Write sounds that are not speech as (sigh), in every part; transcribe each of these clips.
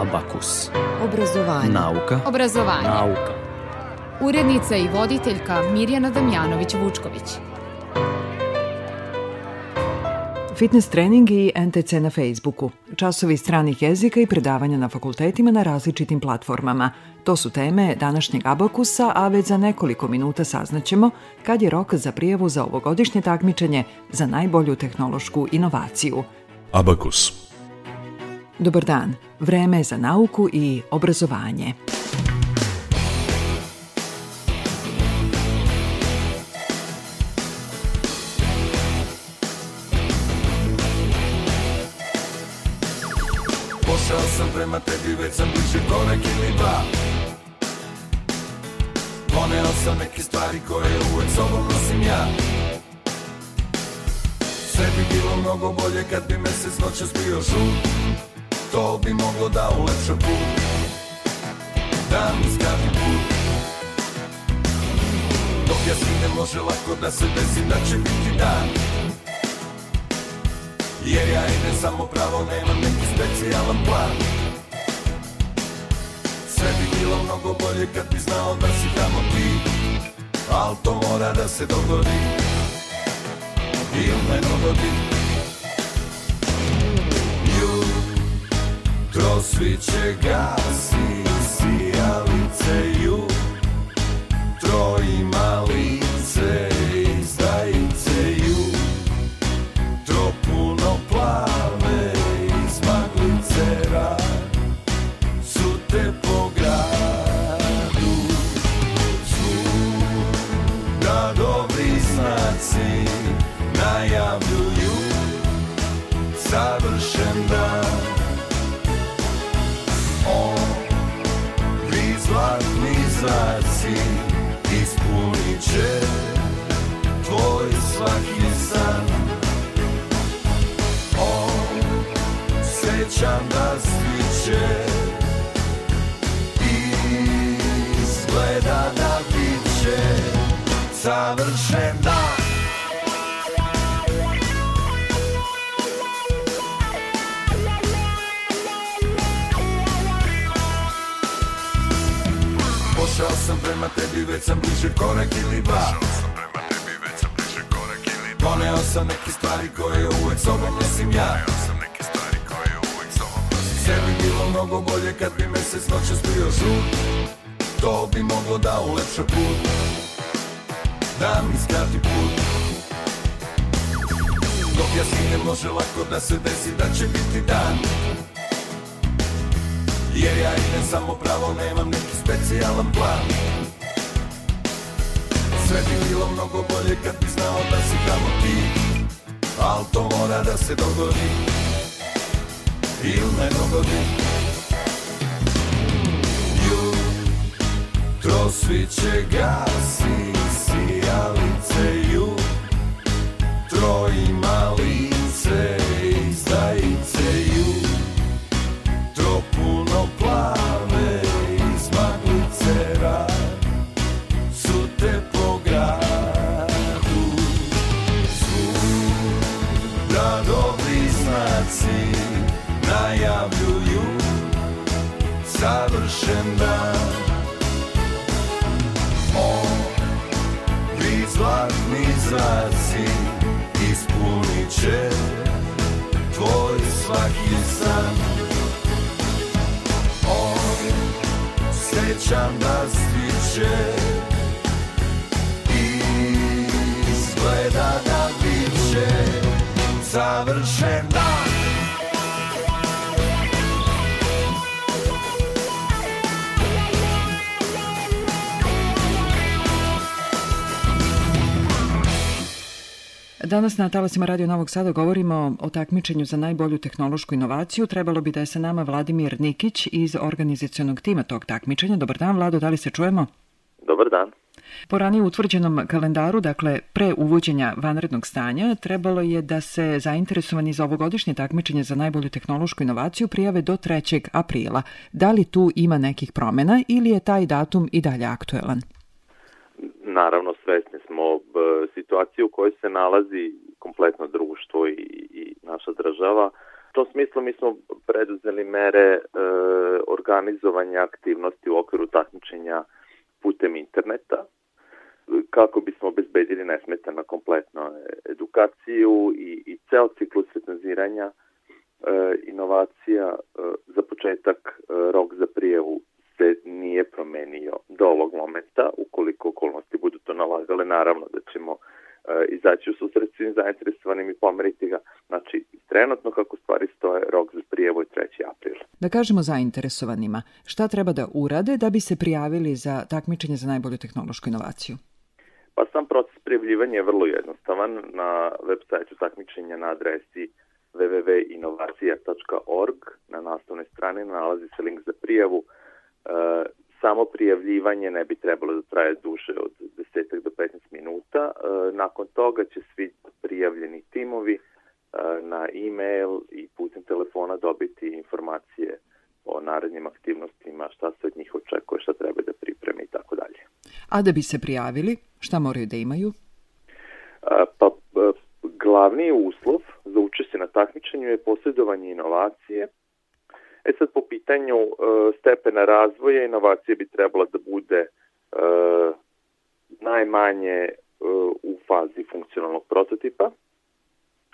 Abakus. Obrazovanje. Nauka. Obrazovanje. Nauka. Urednica i voditeljka Mirjana Damjanović-Vučković. Fitness trening i NTC na Facebooku, časovi stranih jezika i predavanja na fakultetima na različitim platformama. To su teme današnjeg Abakusa, a već za nekoliko minuta saznaćemo kad je rok za prijavu za ovogodišnje takmičenje za najbolju tehnološku inovaciju. Abakus. Dobar dan, vreme je za nauku i obrazovanje. Pošao sam prema tebi, već sam bliže korak ili dva. Poneo sam neke stvari koje uvek sobom nosim ja. Sve bi bilo mnogo bolje kad bi mesec noćas bio žut To bi moglo da ulepša put. Da mi skrati put. Dok ja stignem može lako da se desi da će biti dan. Jer ja idem samo pravo, nemam neki specijalan plan. Sve bi bilo mnogo bolje kad bi znao da si tamo ti. Al to mora da se dogodi. Ili ne dogodi Jutro sviće gasi mora da se dogodi. Ili ne dogodi. Jutro sviće gasi Sijalice svaki san. Osjećam da stiče. Izgleda da bit će Danas na talasima Radio Novog Sada govorimo o takmičenju za najbolju tehnološku inovaciju. Trebalo bi da je sa nama Vladimir Nikić iz organizacionog tima tog takmičenja. Dobar dan, Vlado, da li se čujemo? Dobar dan. Po ranije utvrđenom kalendaru, dakle pre uvođenja vanrednog stanja, trebalo je da se zainteresovani za ovogodišnje takmičenje za najbolju tehnološku inovaciju prijave do 3. aprila. Da li tu ima nekih promena ili je taj datum i dalje aktuelan? Naravno, svesni smo situacije u kojoj se nalazi kompletno društvo i, i naša država. To tom smislu mi smo preduzeli mere e, organizovanja aktivnosti u okviru takmičenja putem interneta kako bismo obezbedili nesmetano kompletno edukaciju i, i ceo ciklus recenziranja e, inovacija e, za početak e, rok za prijevu se nije promenio do ovog momenta, ukoliko okolnosti budu to nalagale, naravno da ćemo e, izaći u susret svim zainteresovanim i pomeriti ga. Znači, trenutno kako stvari stoje, rok za prijevu je 3. april. Da kažemo zainteresovanima, šta treba da urade da bi se prijavili za takmičenje za najbolju tehnološku inovaciju? Pa sam proces prijavljivanja je vrlo jednostavan. Na web sajtu takmičenja na adresi www.inovacija.org na naslovnoj strani nalazi se link za prijavu. E, samo prijavljivanje ne bi trebalo da traje duže od 10 do 15 minuta. E, nakon toga će svi prijavljeni timovi e, na e-mail i putem telefona dobiti informacije o narednim aktivnostima, šta se od njih očekuje, šta treba da pripreme i tako dalje. A da bi se prijavili, šta moraju da imaju? Pa glavni uslov za učešće na takmičenju je posjedovanje inovacije. E sad po pitanju e, stepena razvoja inovacije bi trebala da bude e, najmanje e, u fazi funkcionalnog prototipa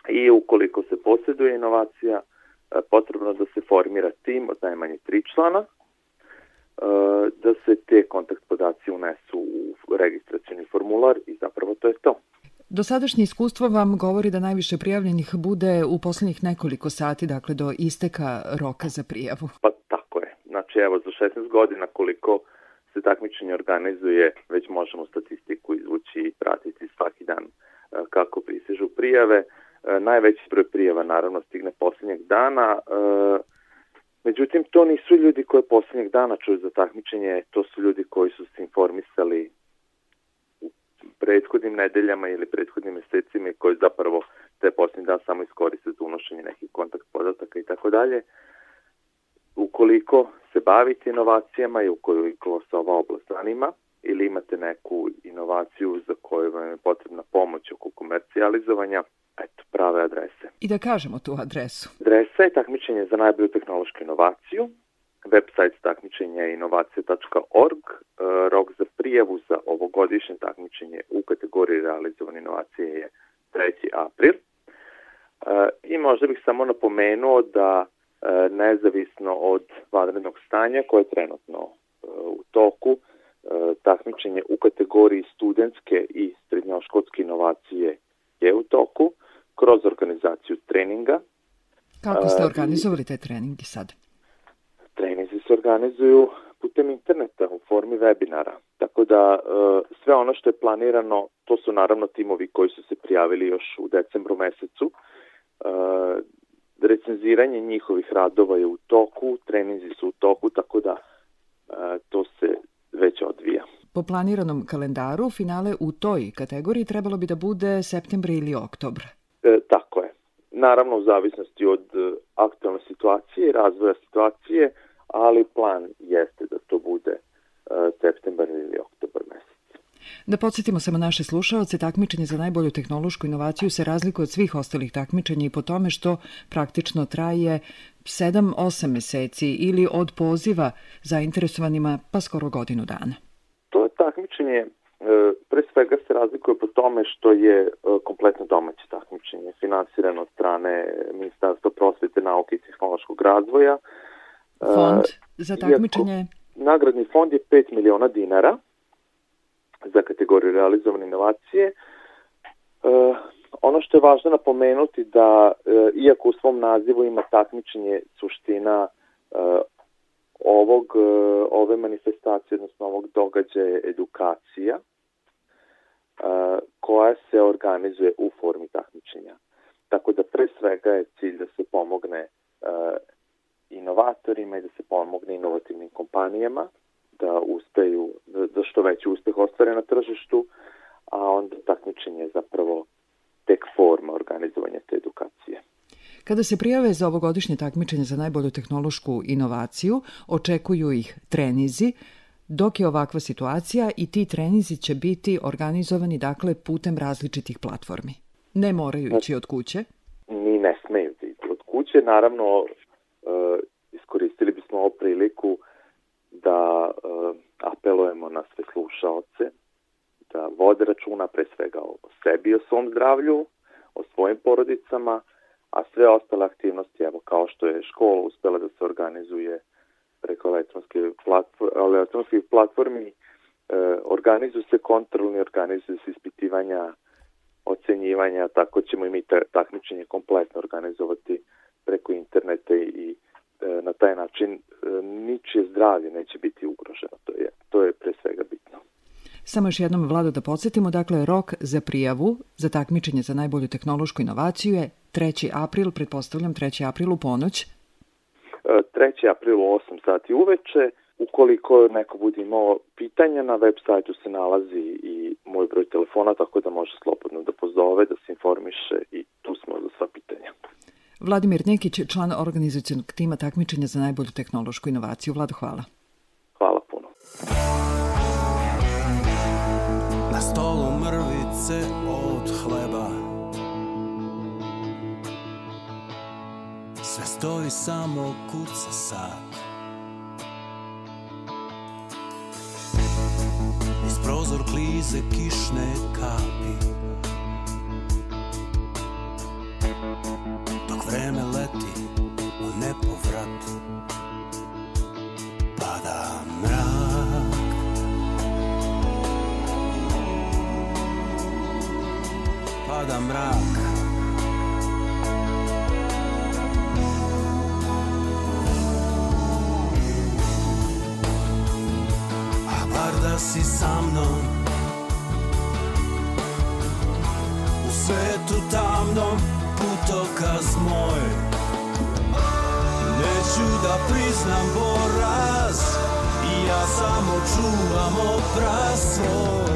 i ukoliko se posjeduje inovacija, e, potrebno da se formira tim od najmanje tri člana, e, da se te kontakt podaci unesu u registracijni formular i zapravo to je to. Dosadašnje iskustvo vam govori da najviše prijavljenih bude u poslednjih nekoliko sati, dakle do isteka roka za prijavu. Pa tako je. Znači evo za 16 godina koliko se takmičenje organizuje, već možemo statistiku izvući i pratiti svaki dan e, kako prisežu prijave. E, najveći broj prijava naravno stigne poslednjeg dana, e, međutim to nisu ljudi koje poslednjeg dana čuju za takmičenje, to su ljudi koji su se informisali prethodnim nedeljama ili prethodnim mesecima i koji zapravo te posljednji dan samo iskoriste za unošenje nekih kontakt podataka i tako dalje. Ukoliko se bavite inovacijama i ukoliko se ova oblast zanima ili imate neku inovaciju za koju vam je potrebna pomoć oko komercijalizovanja, eto, prave adrese. I da kažemo tu adresu. Adresa je takmičenje za najbolju tehnološku inovaciju, website takmičenja je inovacije.org. E, rok za prijavu za ovogodišnje takmičenje u kategoriji realizovane inovacije je 3. april. E, I možda bih samo napomenuo da e, nezavisno od vanrednog stanja koje je trenutno u toku, takmičenje u kategoriji studentske i srednjoškolske inovacije je u toku kroz organizaciju treninga. Kako ste organizovali te treningi sad? Se organizuju putem interneta u formi webinara. Tako da e, sve ono što je planirano, to su naravno timovi koji su se prijavili još u decembru mesecu. E, recenziranje njihovih radova je u toku, treninzi su u toku, tako da e, to se već odvija. Po planiranom kalendaru finale u toj kategoriji trebalo bi da bude septembra ili oktobra. E, tako je. Naravno u zavisnosti od aktualne situacije i razvoja situacije, ali plan jeste da to bude uh, septembar ili oktobar mesec. Da podsjetimo samo naše slušaoce, takmičenje za najbolju tehnološku inovaciju se razlikuje od svih ostalih takmičenja i po tome što praktično traje 7-8 meseci ili od poziva zainteresovanima pa skoro godinu dana. To je takmičenje e, pre svega se razlikuje po tome što je e, kompletno domaće takmičenje, finansirano od strane Ministarstva prosvete, nauke i tehnološkog razvoja, Fond za takmičenje? Nagradni fond je 5 miliona dinara za kategoriju realizovane inovacije. E, ono što je važno napomenuti da, e, iako u svom nazivu ima takmičenje, suština e, ovog, e, ove manifestacije, odnosno ovog događaja edukacija, e, koja se organizuje u formi takmičenja. Tako da pre svega je cilj da se pomogne e, inovatorima i da se pomogne inovativnim kompanijama da uspeju, da, da što veći uspeh ostvare na tržištu, a onda takmičenje je zapravo tek forma organizovanja te edukacije. Kada se prijave za ovogodišnje takmičenje za najbolju tehnološku inovaciju, očekuju ih trenizi, dok je ovakva situacija i ti trenizi će biti organizovani dakle putem različitih platformi. Ne moraju ići od kuće? Ni ne smeju da ići od moguće, naravno, priliku da apelujemo na sve slušaoce, da vode računa pre svega o sebi, o svom zdravlju, o svojim porodicama, a sve ostale aktivnosti, evo kao što je škola uspela da se organizuje preko elektronske platform, elektronskih platformi, e, organizuju se kontrolni, organizuju se ispitivanja, ocenjivanja, tako ćemo i mi takmičenje kompletno organizovati preko interneta i e, na taj način e, ničije zdravlje neće biti ugroženo. To je, to je pre svega bitno. Samo još jednom, Vlado, da podsjetimo, dakle, rok za prijavu za takmičenje za najbolju tehnološku inovaciju je 3. april, pretpostavljam 3. april u ponoć. 3. april u 8 sati uveče. Ukoliko neko bude imao pitanja, na web sajtu se nalazi i moj broj telefona, tako da može slobodno da pozove, da se informiše i tu smo za sva pitanja. Vladimir Nekić, član organizacijonog tima takmičenja za najbolju tehnološku inovaciju. Vlado, hvala. Hvala puno. Na stolu mrvice od hleba Sve stoji samo kuca sat Iz prozor klize kišne kapi Pada mrak. Da si sa mnom. U svetu tamnom putokaz moj Neću da priznam poraz ja samo čuvam obraz svoj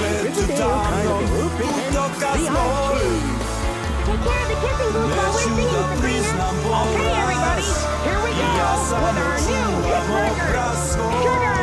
Svettu tangon, putokas moi. Declare the kissing booth while we're singing, the Okay, everybody, here we go with our new Sugar,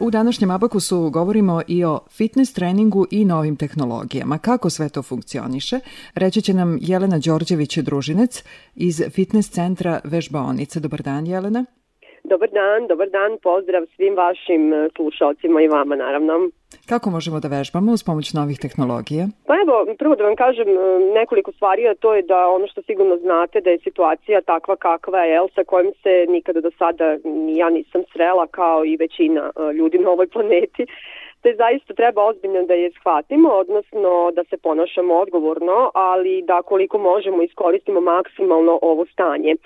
U današnjem Abakusu govorimo i o fitness treningu i novim tehnologijama. Kako sve to funkcioniše, reći će nam Jelena Đorđević-Družinec iz fitness centra Vežbaonice. Dobar dan, Jelena. Dobar dan, dobar dan, pozdrav svim vašim slušalcima i vama naravno. Kako možemo da vežbamo uz pomoć novih tehnologija? Pa evo, prvo da vam kažem e, nekoliko stvari, a to je da ono što sigurno znate da je situacija takva kakva je, sa kojim se nikada do sada ja nisam srela kao i većina e, ljudi na ovoj planeti te zaista treba ozbiljno da je shvatimo, odnosno da se ponašamo odgovorno, ali da koliko možemo iskoristimo maksimalno ovo stanje. E,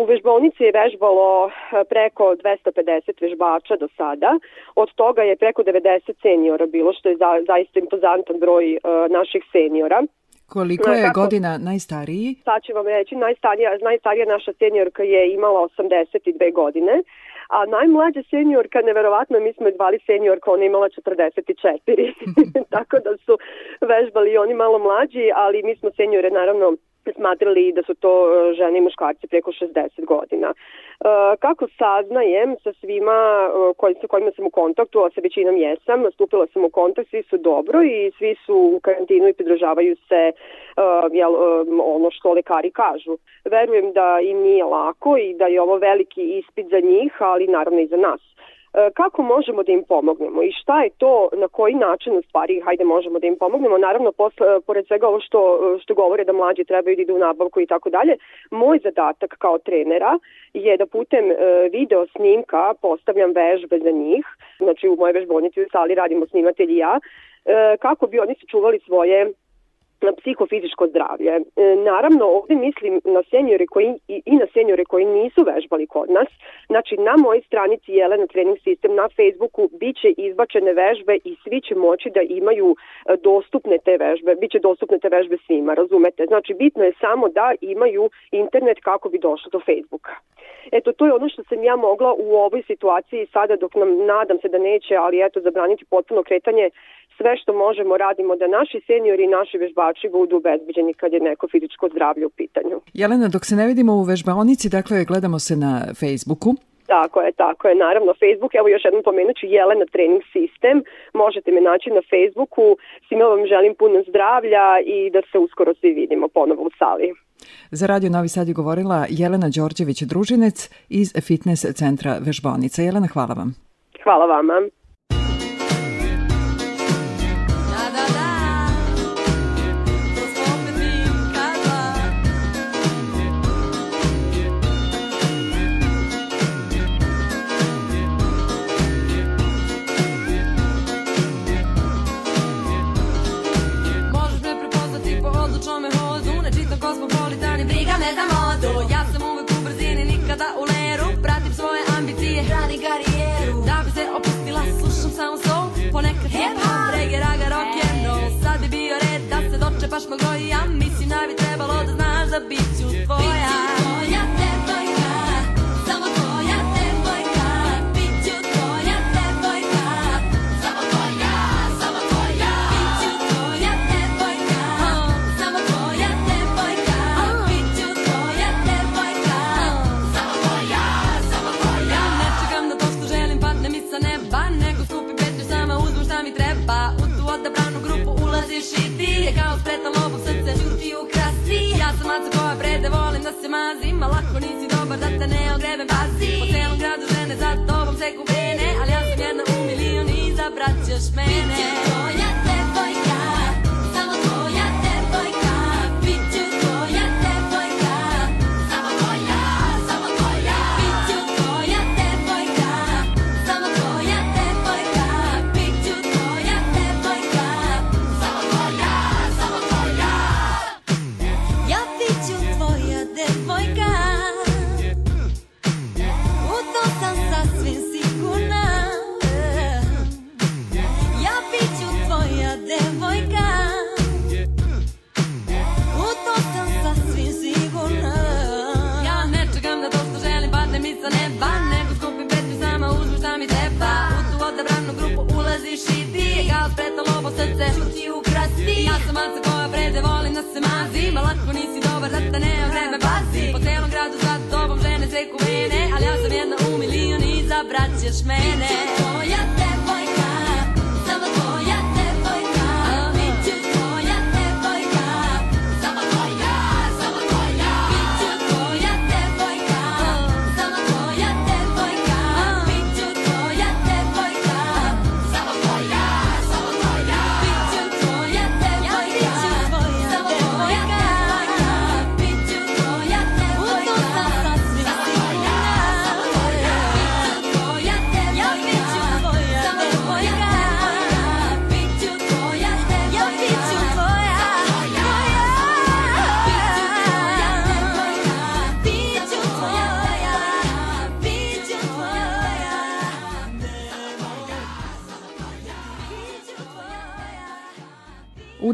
u vežbovnici je vežbalo e, preko 250 vežbača do sada, od toga je preko 90 seniora bilo, što je za, zaista impozantan broj e, naših seniora. Koliko je Kako? godina najstariji? Sad ću vam reći, najstarija, najstarija naša seniorka je imala 82 godine, a najmlađa seniorka, neverovatno, mi smo je zvali seniorka, ona imala 44, (laughs) tako da su vežbali oni malo mlađi, ali mi smo seniore naravno smatrali da su to e, žene i muškarci preko 60 godina. E, kako saznajem sa svima e, koji, sa kojima sam u kontaktu, a sa većinom jesam, stupila sam u kontakt, svi su dobro i svi su u karantinu i pridržavaju se jel, ono što lekari kažu. Verujem da im nije lako i da je ovo veliki ispit za njih, ali naravno i za nas. E, kako možemo da im pomognemo i šta je to, na koji način u stvari, hajde možemo da im pomognemo, naravno posle, pored svega ovo što, što govore da mlađi trebaju da idu u nabavku i tako dalje, moj zadatak kao trenera je da putem e, video snimka postavljam vežbe za njih, znači u moje vežbonici u sali radimo snimatelji ja, e, kako bi oni sačuvali svoje psihofizičko zdravlje. E, naravno, ovde mislim na senjore koji, i, i na senjore koji nisu vežbali kod nas. Znači, na mojoj stranici Jelena Trening Sistem na Facebooku biće izbačene vežbe i svi će moći da imaju e, dostupne te vežbe. Biće dostupne te vežbe svima, razumete? Znači, bitno je samo da imaju internet kako bi došlo do Facebooka. Eto, to je ono što sam ja mogla u ovoj situaciji sada dok nam nadam se da neće, ali eto, zabraniti potpuno kretanje sve što možemo radimo da naši seniori i naši vežbači budu obezbeđeni kad je neko fizičko zdravlje u pitanju. Jelena, dok se ne vidimo u vežbaonici, dakle, gledamo se na Facebooku. Tako je, tako je. Naravno, Facebook, evo još jednom pomenuću Jelena Trening Sistem. Možete me naći na Facebooku. Svima vam želim puno zdravlja i da se uskoro svi vidimo ponovo u sali. Za Radio Novi Sad je govorila Jelena Đorđević-Družinec iz Fitness centra Vežbonica. Jelena, hvala vam. Hvala vama. Volim da se mazim A lako nisi dobar da te ne ogrebem pazi Po celom gradu žene za tobom seku vene Ali ja sam jedna u milion i zabrat ćeš mene tobom žene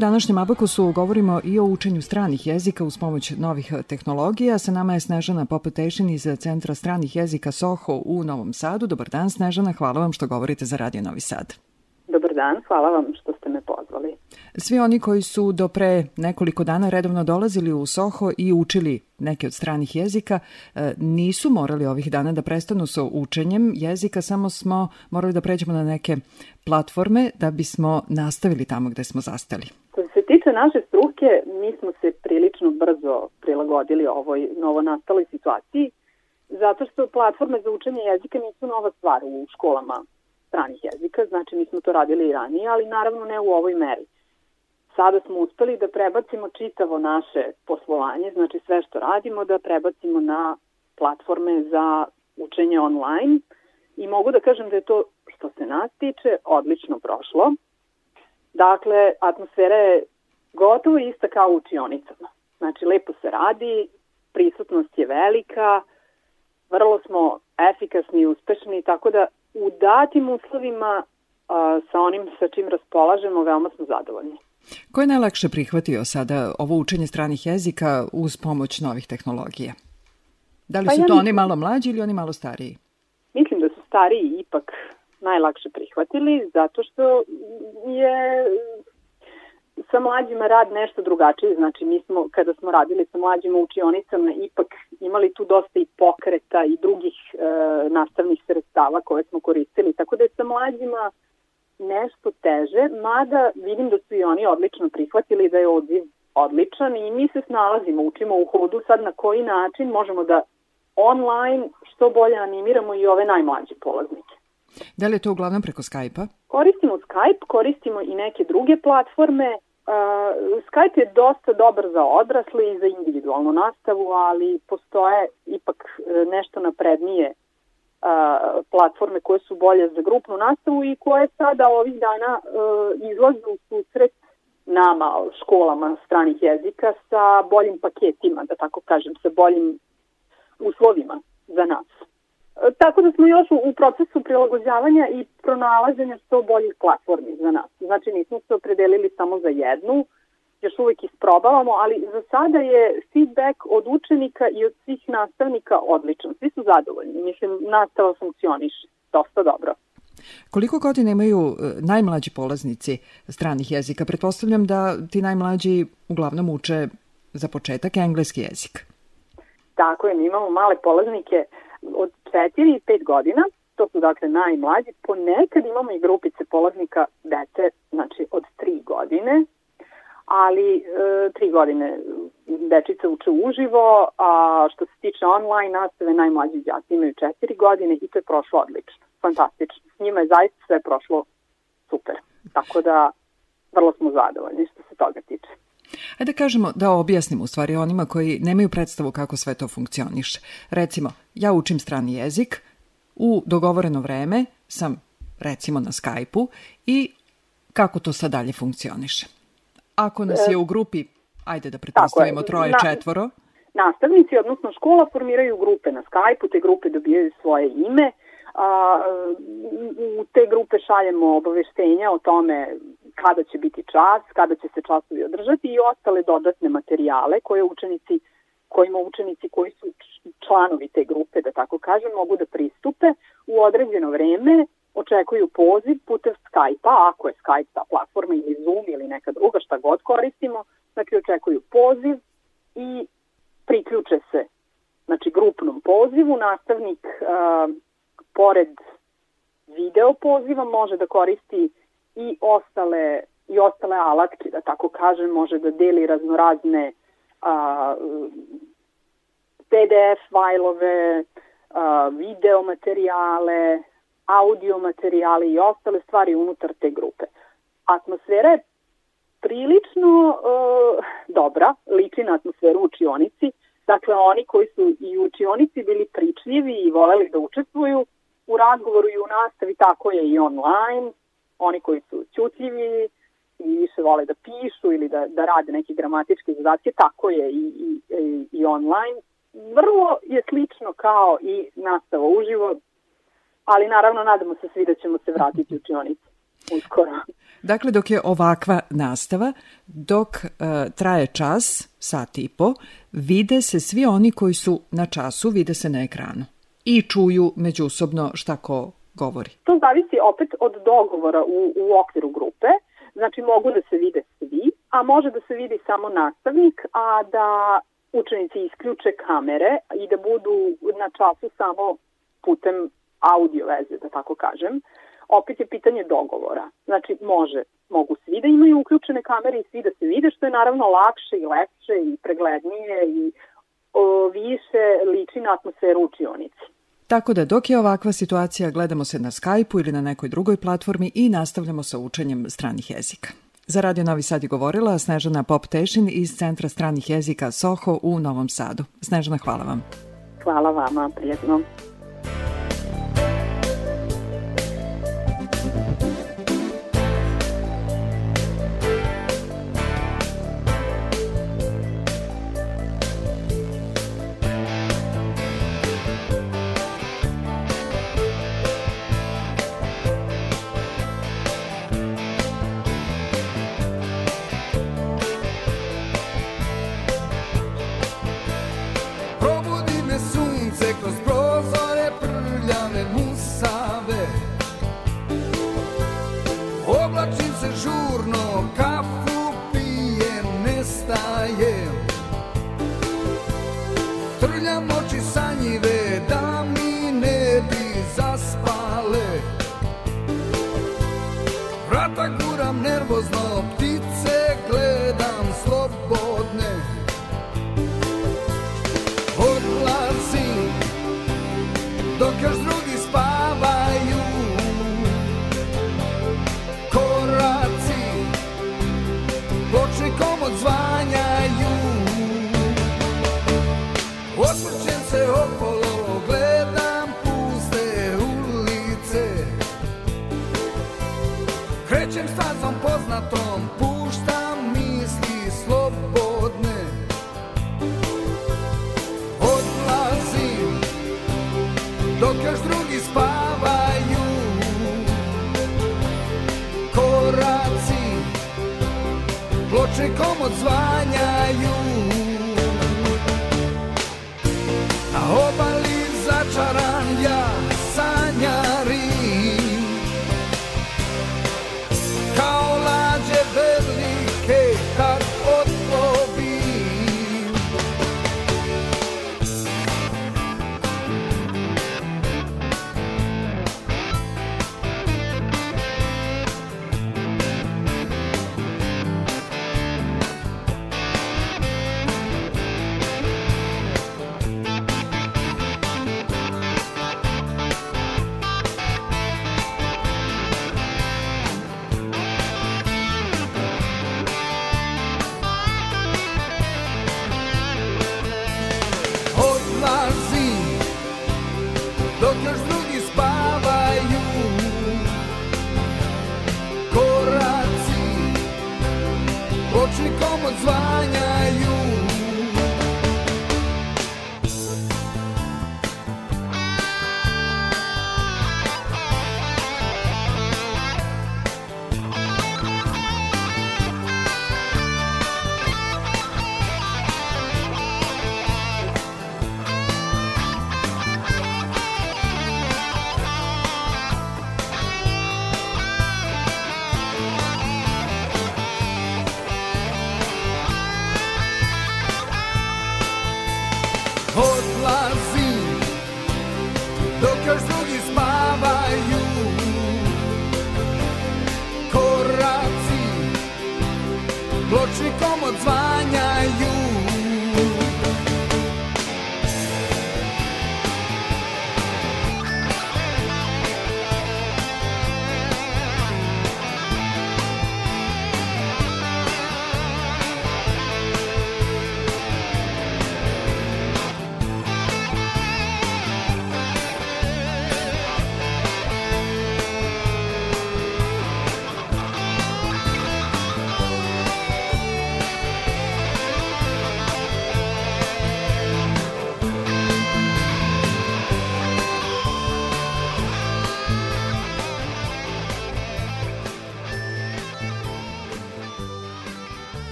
današnjem Abakusu govorimo i o učenju stranih jezika uz pomoć novih tehnologija. Sa nama je Snežana Popotešin iz Centra stranih jezika Soho u Novom Sadu. Dobar dan Snežana, hvala vam što govorite za Radio Novi Sad. Dobar dan, hvala vam što ste me pozvali. Svi oni koji su do pre nekoliko dana redovno dolazili u Soho i učili neke od stranih jezika, e, nisu morali ovih dana da prestanu sa učenjem jezika, samo smo morali da pređemo na neke platforme da bismo nastavili tamo gde smo zastali. Što se tiče naše struke, mi smo se prilično brzo prilagodili ovoj novonastaloj situaciji, zato što platforme za učenje jezika nisu nova stvar u školama stranih jezika, znači mi smo to radili i ranije, ali naravno ne u ovoj meri. Sada smo uspeli da prebacimo čitavo naše poslovanje, znači sve što radimo da prebacimo na platforme za učenje online i mogu da kažem da je to što se nas tiče odlično prošlo. Dakle, atmosfera je gotovo ista kao u učionicama. Znači, lepo se radi, prisutnost je velika, vrlo smo efikasni i uspešni, tako da u datim uslovima a, sa onim sa čim raspolažemo veoma smo zadovoljni. Ko je najlakše prihvatio sada ovo učenje stranih jezika uz pomoć novih tehnologija? Da li Pa su ja to mislim- oni malo mlađi ili oni malo stariji? Mislim da su stariji ipak najlakše prihvatili zato što je sa mlađima rad nešto drugačiji. Znači mi smo, kada smo radili sa mlađima u učionicama, ipak imali tu dosta i pokreta i drugih e, nastavnih sredstava koje smo koristili. Tako da je sa mlađima nešto teže, mada vidim da su i oni odlično prihvatili da je odziv odličan i mi se snalazimo, učimo u hodu sad na koji način možemo da online što bolje animiramo i ove najmlađe polaznike. Da li je to uglavnom preko Skype-a? Koristimo Skype, koristimo i neke druge platforme. Uh, Skype je dosta dobar za odrasle i za individualnu nastavu, ali postoje ipak e, nešto naprednije uh, platforme koje su bolje za grupnu nastavu i koje sada ovih dana uh, izlaze u susret nama, školama stranih jezika sa boljim paketima, da tako kažem, sa boljim uslovima za nas. Tako da smo još u, u procesu prilagođavanja i pronalaženja što boljih platformi za nas. Znači nismo se opredelili samo za jednu, još uvek isprobavamo, ali za sada je feedback od učenika i od svih nastavnika odličan. Svi su zadovoljni. Mislim, nastava funkcioniše dosta dobro. Koliko godina imaju e, najmlađi polaznici stranih jezika? Pretpostavljam da ti najmlađi uglavnom uče za početak engleski jezik. Tako je, mi imamo male polaznike od 4 i 5 godina, to su dakle najmlađi. Ponekad imamo i grupice polaznika dece, znači od 3 godine, ali e, 3 godine dečice uče uživo, a što se tiče online nastave, najmlađi đaci imaju 4 godine i to je prošlo odlično, fantastično. S njima je zaista sve prošlo super, tako da vrlo smo zadovoljni što se toga tiče. Ajde da kažemo da objasnimo u stvari onima koji nemaju predstavu kako sve to funkcioniše. Recimo, ja učim strani jezik, u dogovoreno vreme sam recimo na Skype-u i kako to sad dalje funkcioniše. Ako nas je u grupi, ajde da pretpostavimo troje, četvoro, nastavnici, odnosno škola, formiraju grupe na Skype-u, te grupe dobijaju svoje ime, a, u te grupe šaljemo obaveštenja o tome kada će biti čas, kada će se časovi održati i ostale dodatne materijale koje učenici kojima učenici koji su članovi te grupe, da tako kažem, mogu da pristupe u određeno vreme, očekuju poziv putem Skype-a, ako je Skype ta platforma ili Zoom ili neka druga, šta god koristimo, znači očekuju poziv i priključe se znači grupnom pozivu, nastavnik a, pored video poziva može da koristi i ostale i ostale alatke, da tako kažem, može da deli raznorazne a, PDF fajlove, a, video materijale, audio materijale i ostale stvari unutar te grupe. Atmosfera je prilično uh, dobra, liči na atmosferu u učionici. Dakle, oni koji su i učionici bili pričljivi i voleli da učestvuju u razgovoru i u nastavi, tako je i online. Oni koji su ćutljivi i više vole da pišu ili da, da rade neke gramatičke zadatke, tako je i, i, i, online. Vrlo je slično kao i nastava uživo, ali naravno nadamo se svi da ćemo se vratiti u učionicu. uskoro. Dakle, dok je ovakva nastava, dok e, traje čas, sat i po, vide se svi oni koji su na času, vide se na ekranu i čuju međusobno šta ko govori. To zavisi opet od dogovora u, u okviru grupe. Znači mogu da se vide svi, a može da se vidi samo nastavnik, a da učenici isključe kamere i da budu na času samo putem audio veze, da tako kažem. Opet je pitanje dogovora. Znači može, mogu svi da imaju uključene kamere i svi da se vide, što je naravno lakše i lepše i preglednije i o, više liči na atmosferu učionici. Tako da dok je ovakva situacija, gledamo se na Skype-u ili na nekoj drugoj platformi i nastavljamo sa učenjem stranih jezika. Za Radio Novi Sad je govorila Snežana Pop-Tešin iz Centra stranih jezika Soho u Novom Sadu. Snežana, hvala vam. Hvala vama, prijetno.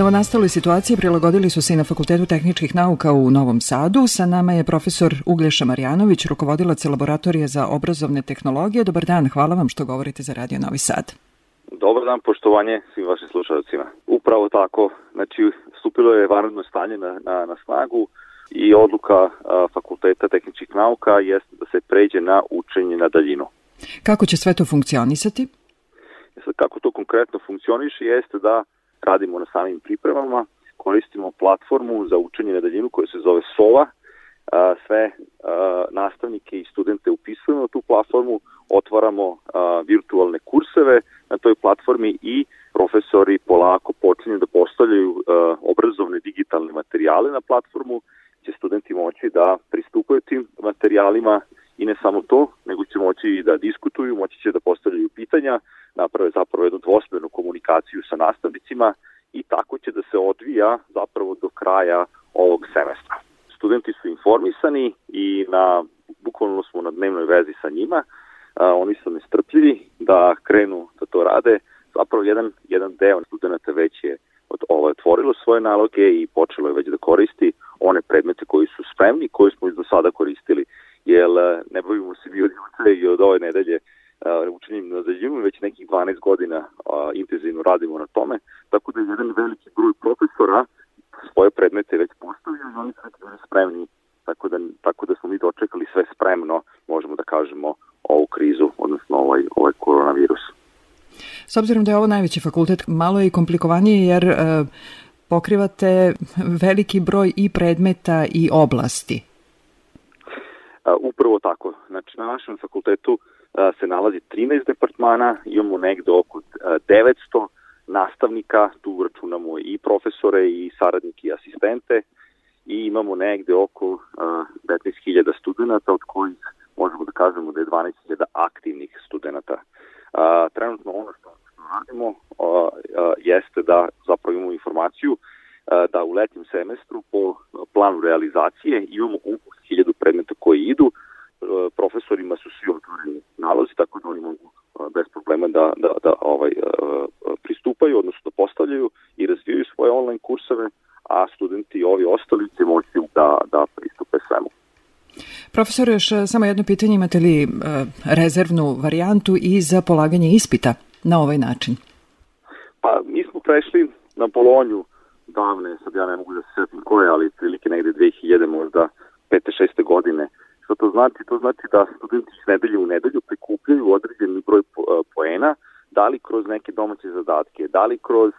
Novonastaloj situaciji prilagodili su se i na Fakultetu tehničkih nauka u Novom Sadu. Sa nama je profesor Uglješa Marjanović, rukovodilac laboratorije za obrazovne tehnologije. Dobar dan, hvala vam što govorite za Radio Novi Sad. Dobar dan, poštovanje svim vašim slušalcima. Upravo tako, znači stupilo je vanredno stanje na, na, na snagu i odluka a, Fakulteta tehničkih nauka jeste da se pređe na učenje na daljinu. Kako će sve to funkcionisati? Kako to konkretno funkcioniše jeste da radimo na samim pripremama, koristimo platformu za učenje na daljinu koja se zove SOVA, sve nastavnike i studente upisujemo na tu platformu, otvaramo virtualne kurseve na toj platformi i profesori polako počinju da postavljaju obrazovne digitalne materijale na platformu, će studenti moći da pristupaju tim materijalima i ne samo to, nego će moći i da diskutuju, moći će da postavljaju pitanja, naprave zapravo jednu dvosmernu komunikaciju sa nastavnicima i tako će da se odvija zapravo do kraja ovog semestra. Studenti su informisani i na bukvalno smo na dnevnoj vezi sa njima, a, oni su nestrpljivi da krenu da to rade. Zapravo jedan, jedan deo studenta već je ovo, otvorilo svoje naloge i počelo je već da koristi one predmete koji su spremni, koje smo iz do sada koristili, jer ne bavimo se mi od juče i od ove nedelje učenjem na daljinu, već nekih 12 godina a, intenzivno radimo na tome, tako da je jedan veliki broj profesora svoje predmete već postavio i oni su već spremni, tako da, tako da smo mi dočekali sve spremno, možemo da kažemo, ovu krizu, odnosno ovaj, ovaj koronavirus. S obzirom da je ovo najveći fakultet, malo je i komplikovanije jer e, pokrivate veliki broj i predmeta i oblasti. Upravo tako. Znači, na našem fakultetu se nalazi 13 departmana, imamo negde oko a, 900 nastavnika, tu računamo i profesore i saradnike i asistente i imamo negde oko a, 15.000 studenta, od kojih možemo da kažemo da je 12.000 aktivnih studenta. A, trenutno ono što radimo a, a, jeste da zapravo imamo informaciju a, da u letnjem semestru po planu realizacije imamo oko 1000 predmeta koji idu, a, profesorima su svi otvoreni nalozi, tako da oni mogu bez problema da, da, da ovaj, pristupaju, odnosno da postavljaju i razvijaju svoje online kurseve, a studenti ovi ostali će moći da, da pristupe svemu. Profesor, još e, samo jedno pitanje, imate li e, rezervnu varijantu i za polaganje ispita na ovaj način? Pa mi smo prešli na Bolonju davne, sad ja ne mogu da se svetim koje, ali prilike negde 2000 možda 5. 6. godine. Što to znači? To znači da studenti iz nedelje u nedelju prikupljaju određeni broj e, poena, da li kroz neke domaće zadatke, da li kroz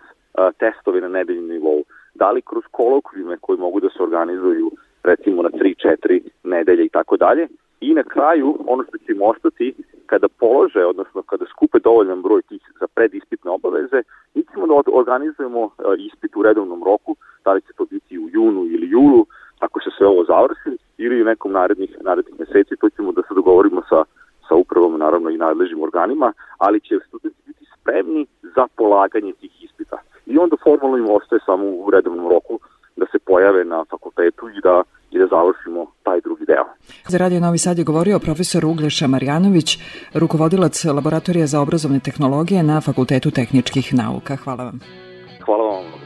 testove na nedeljnom nivou, da li kroz kolokvijume koji mogu da se organizuju recimo na 3-4 nedelje i tako dalje. I na kraju, ono što će im ostati, kada polože, odnosno kada skupe dovoljan broj tih za predispitne obaveze, mi ćemo da organizujemo ispit u redovnom roku, da li će to biti u junu ili julu, ako se sve ovo završi, ili u nekom narednih, narednih meseci, to ćemo da se dogovorimo sa, sa upravom, naravno i nadležnim organima, ali će studenti biti spremni za polaganje tih ispita. I onda formalno im ostaje samo u redovnom roku da se pojave na fakultetu i da i da završimo taj drugi deo. Za Radio Novi Sad je govorio profesor Uglješa Marjanović, rukovodilac Laboratorija za obrazovne tehnologije na Fakultetu tehničkih nauka. Hvala vam. Hvala vam.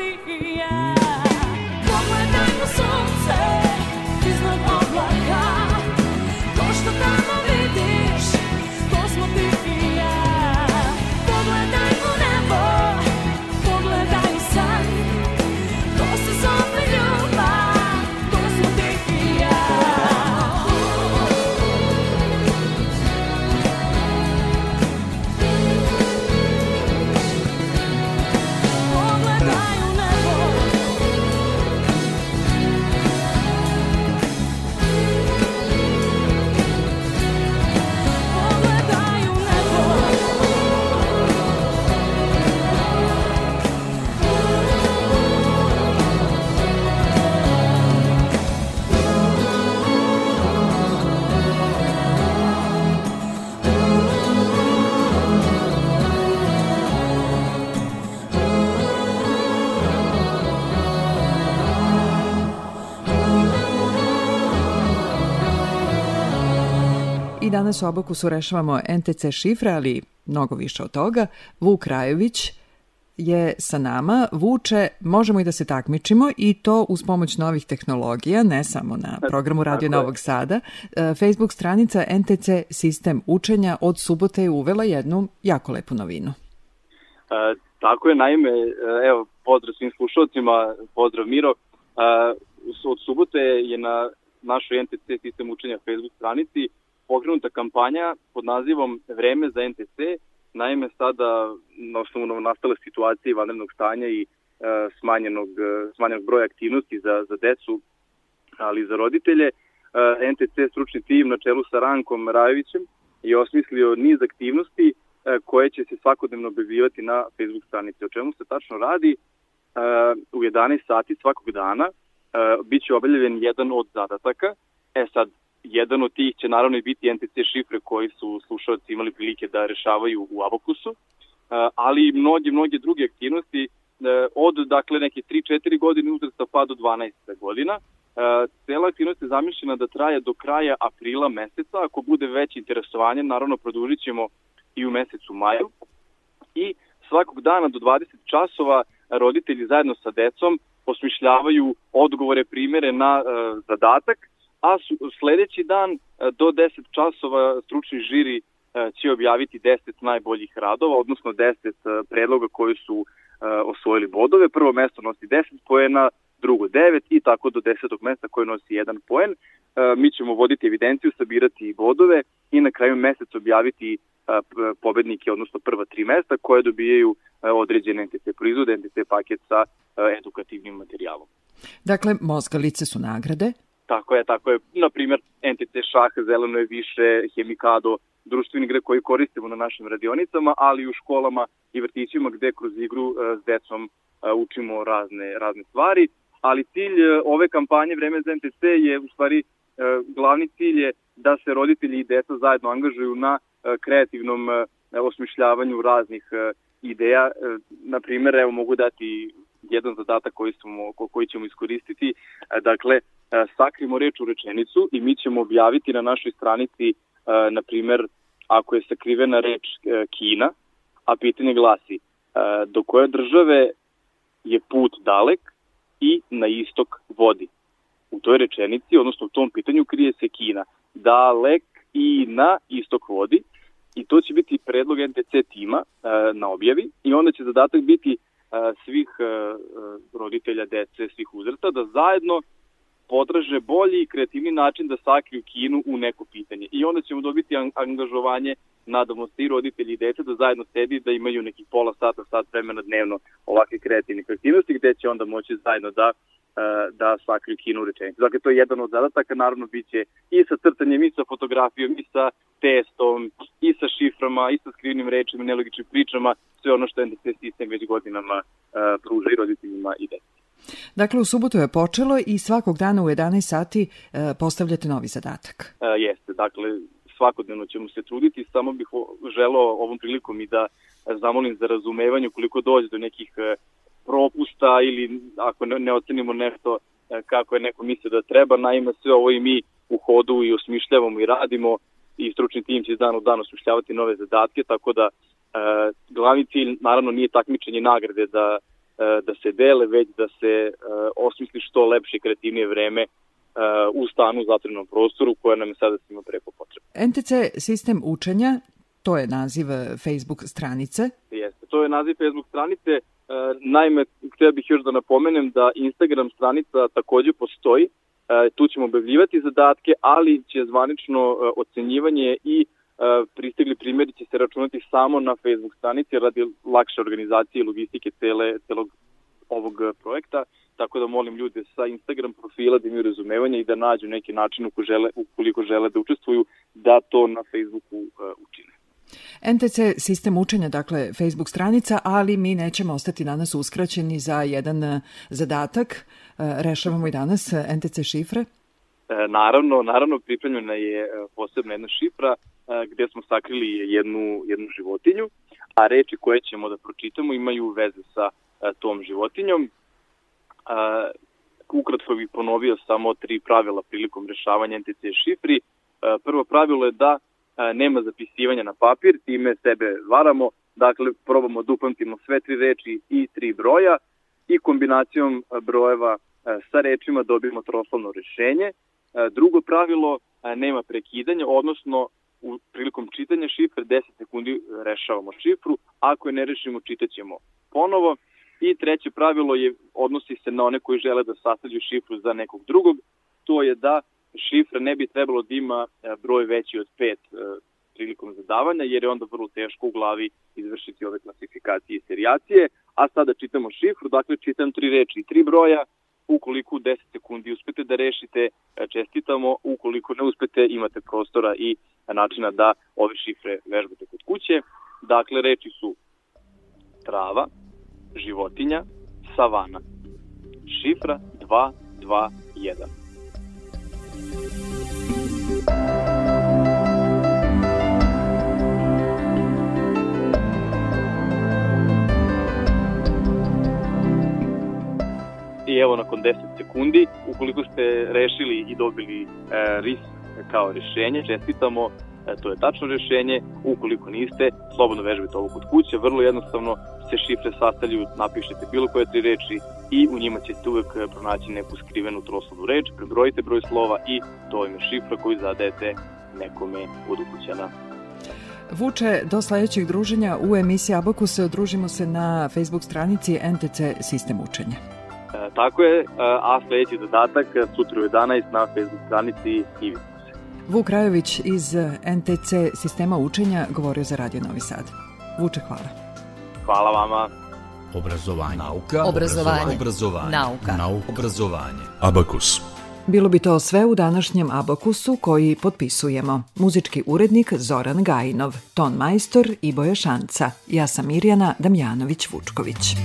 To Danas u Abakusu rešavamo NTC šifre, ali mnogo više od toga. Vuk Rajović je sa nama. Vuče, možemo i da se takmičimo i to uz pomoć novih tehnologija, ne samo na programu Radio Tako je. Novog Sada. E, Facebook stranica NTC Sistem učenja od subote je uvela jednu jako lepu novinu. E, tako je, naime, e, evo, pozdrav svim slušalcima, pozdrav Miro. E, od subote je na našoj NTC sistem učenja Facebook stranici pokrenuta kampanja pod nazivom Vreme za NTC. Naime, sada na osnovu nastale situacije vanrednog stanja i e, smanjenog, e, smanjenog broja aktivnosti za, za decu, ali i za roditelje, e, NTC stručni tim na čelu sa Rankom Rajovićem je osmislio niz aktivnosti e, koje će se svakodnevno objavljivati na Facebook stranici. O čemu se tačno radi? E, u 11 sati svakog dana e, bit će objavljen jedan od zadataka. E sad, jedan od tih će naravno i biti NTC šifre koji su slušalci imali prilike da rešavaju u Abakusu, ali i mnoge, mnoge druge aktivnosti e, od dakle neke 3-4 godine uzrasta pa do 12 godina. E, Cela aktivnost je zamišljena da traje do kraja aprila meseca. Ako bude veće interesovanje, naravno produžit ćemo i u mesecu maju. I svakog dana do 20 časova roditelji zajedno sa decom osmišljavaju odgovore, primere na e, zadatak, a sledeći dan e, do 10 časova stručni žiri e, će objaviti 10 najboljih radova, odnosno 10 e, predloga koji su osvojili bodove. Prvo mesto nosi 10 poena, drugo 9 i tako do 10. mesta koje nosi 1 poen. Mi ćemo voditi evidenciju, sabirati bodove i na kraju meseca objaviti pobednike, odnosno prva tri mesta koje dobijaju određene NTC proizvode, NTC paket sa edukativnim materijalom. Dakle, mozgalice su nagrade. Tako je, tako je. Na primjer, NTC šah, zeleno je više, hemikado, društveni igre koji koristimo na našim radionicama, ali i u školama i vrtićima gde kroz igru e, s decom e, učimo razne, razne stvari. Ali cilj e, ove kampanje Vreme za NTC je u stvari glavni cilj je da se roditelji i deca zajedno angažuju na kreativnom osmišljavanju raznih ideja. Na primjer, evo mogu dati jedan zadatak koji, smo, ko- koji ćemo iskoristiti. Dakle, sakrimo reč u rečenicu i mi ćemo objaviti na našoj stranici, e, na primjer, ako je sakrivena reč e, Kina, a pitanje glasi e, do koje države je put dalek i na istok vodi. U toj rečenici, odnosno u tom pitanju, krije se Kina. Dalek i na istok vodi i to će biti predlog NTC tima e, na objavi i onda će zadatak biti e, svih e, e, roditelja dece, svih uzrasta da zajedno potraže bolji i kreativni način da sakriju Kinu u neko pitanje. I onda ćemo dobiti an- angažovanje, nadamo se i roditelji i dece da zajedno sedi, da imaju nekih pola sata, sat vremena dnevno ovakve kreativnih aktivnosti gde će onda moći zajedno da e, da sakriju Kinu u rečenicu. Dakle, to je jedan od zadataka, naravno bit će i sa crtanjem, i sa fotografijom, i sa testom, i sa šiframa, i sa skrivnim rečima, nelogičnim pričama, sve ono što NDC sistem već godinama e, pruža i roditeljima i deci. Dakle, u subotu je počelo i svakog dana u 11 sati e, postavljate novi zadatak. E, jeste, dakle, svakodnevno ćemo se truditi, samo bih o- želeo ovom prilikom i da zamolim za razumevanje ukoliko dođe do nekih e, propusta ili ako ne, ocenimo nešto e, kako je neko mislio da treba, naime sve ovo i mi u hodu i osmišljavamo i radimo i stručni tim će iz dana u dan osmišljavati nove zadatke, tako da e, glavni cilj naravno nije takmičenje nagrade da, da se dele, već da se e, osmisli što lepše i kreativnije vreme e, u stanu u zatvorenom prostoru koje nam je sada svima preko potrebno. NTC sistem učenja, to je naziv e, Facebook stranice. Jeste. To je naziv Facebook stranice. E, naime, htio bih još da napomenem da Instagram stranica takođe postoji. E, tu ćemo objavljivati zadatke, ali će zvanično e, ocenjivanje i e, pristigli primjeri će se računati samo na Facebook stranici radi lakše organizacije i logistike cele, celog ovog e, projekta, tako da molim ljude sa Instagram profila da imaju razumevanje i da nađu neki način ukoliko žele, ukoliko žele da učestvuju, da to na Facebooku e, učine. NTC sistem učenja, dakle Facebook stranica, ali mi nećemo ostati danas uskraćeni za jedan e, zadatak. E, Rešavamo i danas e, NTC šifre. E, naravno, naravno pripremljena je e, posebna jedna šifra e, gde smo sakrili jednu, jednu životinju, a reči koje ćemo da pročitamo imaju veze sa tom životinjom. Ukratko bih ponovio samo tri pravila prilikom rešavanja NTC šifri. Prvo pravilo je da nema zapisivanja na papir, time sebe varamo, dakle probamo da upamtimo sve tri reči i tri broja i kombinacijom brojeva sa rečima dobijemo troslovno rešenje. Drugo pravilo, nema prekidanja, odnosno u prilikom čitanja šifre 10 sekundi rešavamo šifru, ako je ne rešimo čitaćemo ponovo. I treće pravilo je odnosi se na one koji žele da sastavljaju šifru za nekog drugog, to je da šifra ne bi trebalo da ima e, broj veći od 5 prilikom zadavanja, jer je onda vrlo teško u glavi izvršiti ove klasifikacije i serijacije. A sada čitamo šifru, dakle čitam tri reči i tri broja, ukoliko u 10 sekundi uspete da rešite, e, čestitamo, ukoliko ne uspete imate prostora i načina da ove šifre vežbate kod kuće. Dakle, reči su trava, životinja, savana. Šifra 221. I evo nakon 10 sekundi, ukoliko ste rešili i dobili e, RIS kao rešenje, čestitamo, e, to je tačno rešenje. Ukoliko niste, slobodno vežbite ovo kod kuće, vrlo jednostavno se šifre sastavljaju, napišete bilo koje tri reči i u njima ćete uvek pronaći neku skrivenu troslovnu reč, prebrojite broj slova i to im je šifra koju zadajete nekome od ukućana. Vuče, do sledećeg druženja u emisiji Abakus družimo se na Facebook stranici NTC sistem učenja. E, tako je, e, a sledeći zadatak e, sutra u 11 na Facebook stranici i vidimo se. Vuk Rajović iz NTC sistema učenja govorio za Radio Novi Sad. Vuče, hvala. Hvala vama. Obrazovanje. Nauka. Obrazovanje. Obrazovanje. Nauka. Nauka. Obrazovanje. Abakus. Bilo bi to sve u današnjem Abakusu koji potpisujemo. Muzički urednik Zoran Gajinov, ton majstor Iboja Šanca. Ja sam Mirjana Damjanović-Vučković.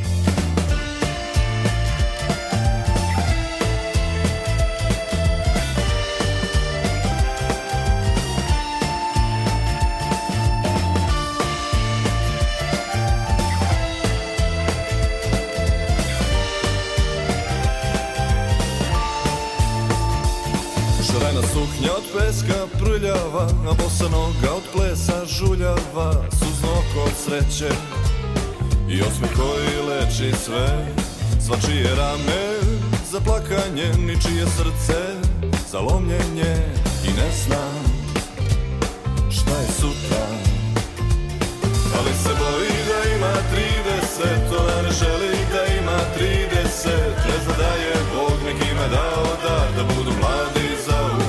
A bosa noga od plesa žuljava, suzno oko sreće i osmeh koji leči sve. Svačije rame za plakanje, ničije srce za lomljenje i ne znam šta je sutra. Ali se boji da ima 30, ona ne želi da ima 30, ne zna da je Bog nekime dao dar da budu mladi za uvek.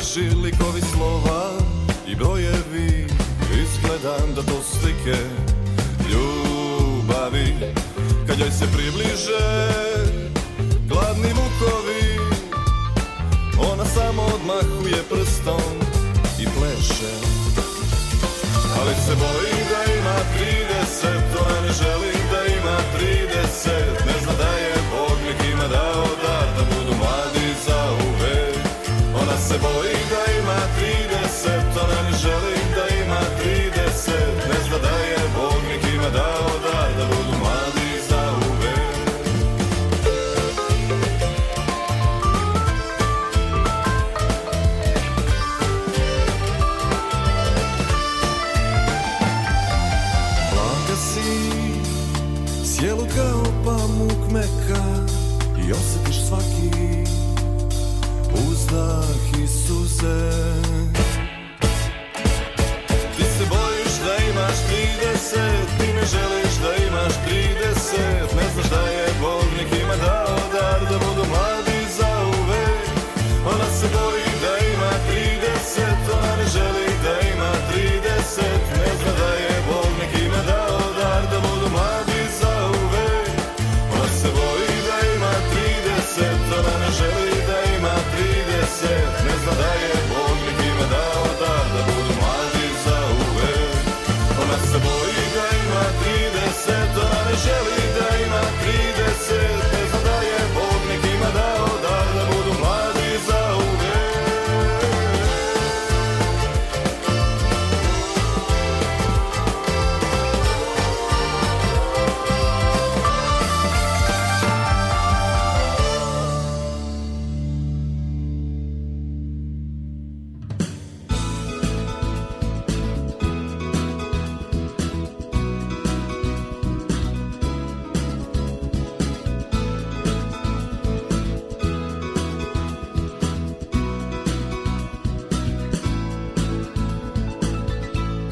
Crteži likovi slova i brojevi Izgledam da to slike ljubavi. Kad joj se približe gladni vukovi Ona samo odmahuje prstom i pleše. Ali se boji da ima 30, ona ne želi da ima 30 Ne zna da je Bog nekima dao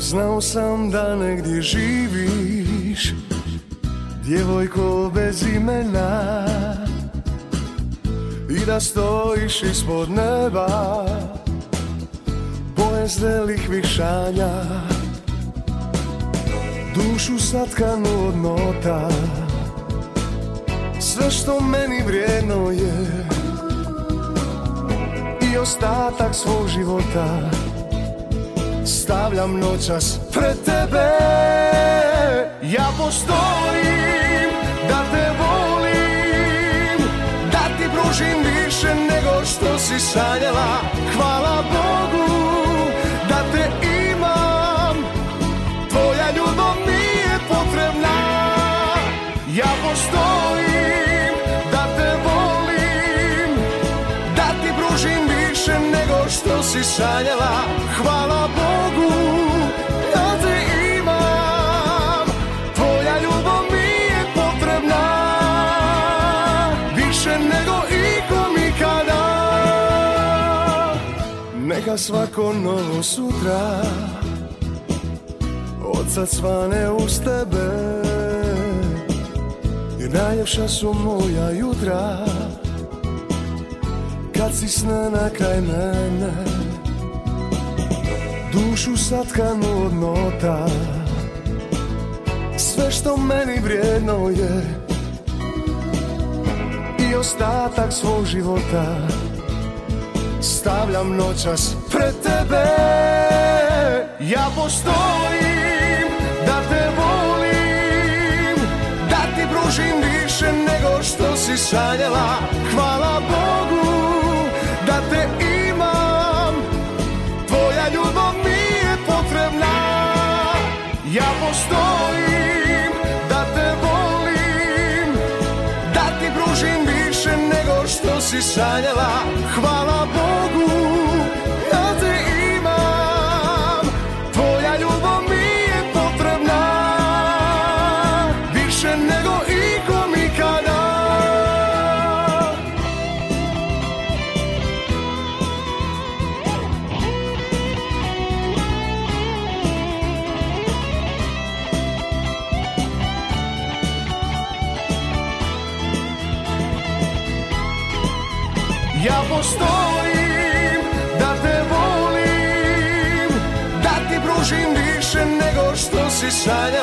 Znao sam da negdje živiš Djevojko bez imena. I da stojiš ispod neba Poje zrelih višanja Dušu satkanu od nota. Sve što meni vrijedno je. I ostatak svog života stavljam noćas pred tebe. Ja postojim da te volim Da ti pružim više nego što si sanjala. Hvala Bogu si sanjala Hvala Bogu da te imam. Tvoja ljubav mi je potrebna Više nego ikom ikada Neka svako novo sutra Od sad svane uz tebe. Jer najljepša su moja jutra kad si sne na kraj mene Dušu satkanu od nota. Sve što meni vrijedno je I ostatak svog života. Stavljam noćas pred tebe. Ja postojim da te volim Da ti pružim više nego što si sanjala. Hvala Bogu da te Ja postojim da te volim Da ti pružim više nego što si sanjala. Hvala Bogu Ja postojim da te volim Da ti pružim više nego što si Hvala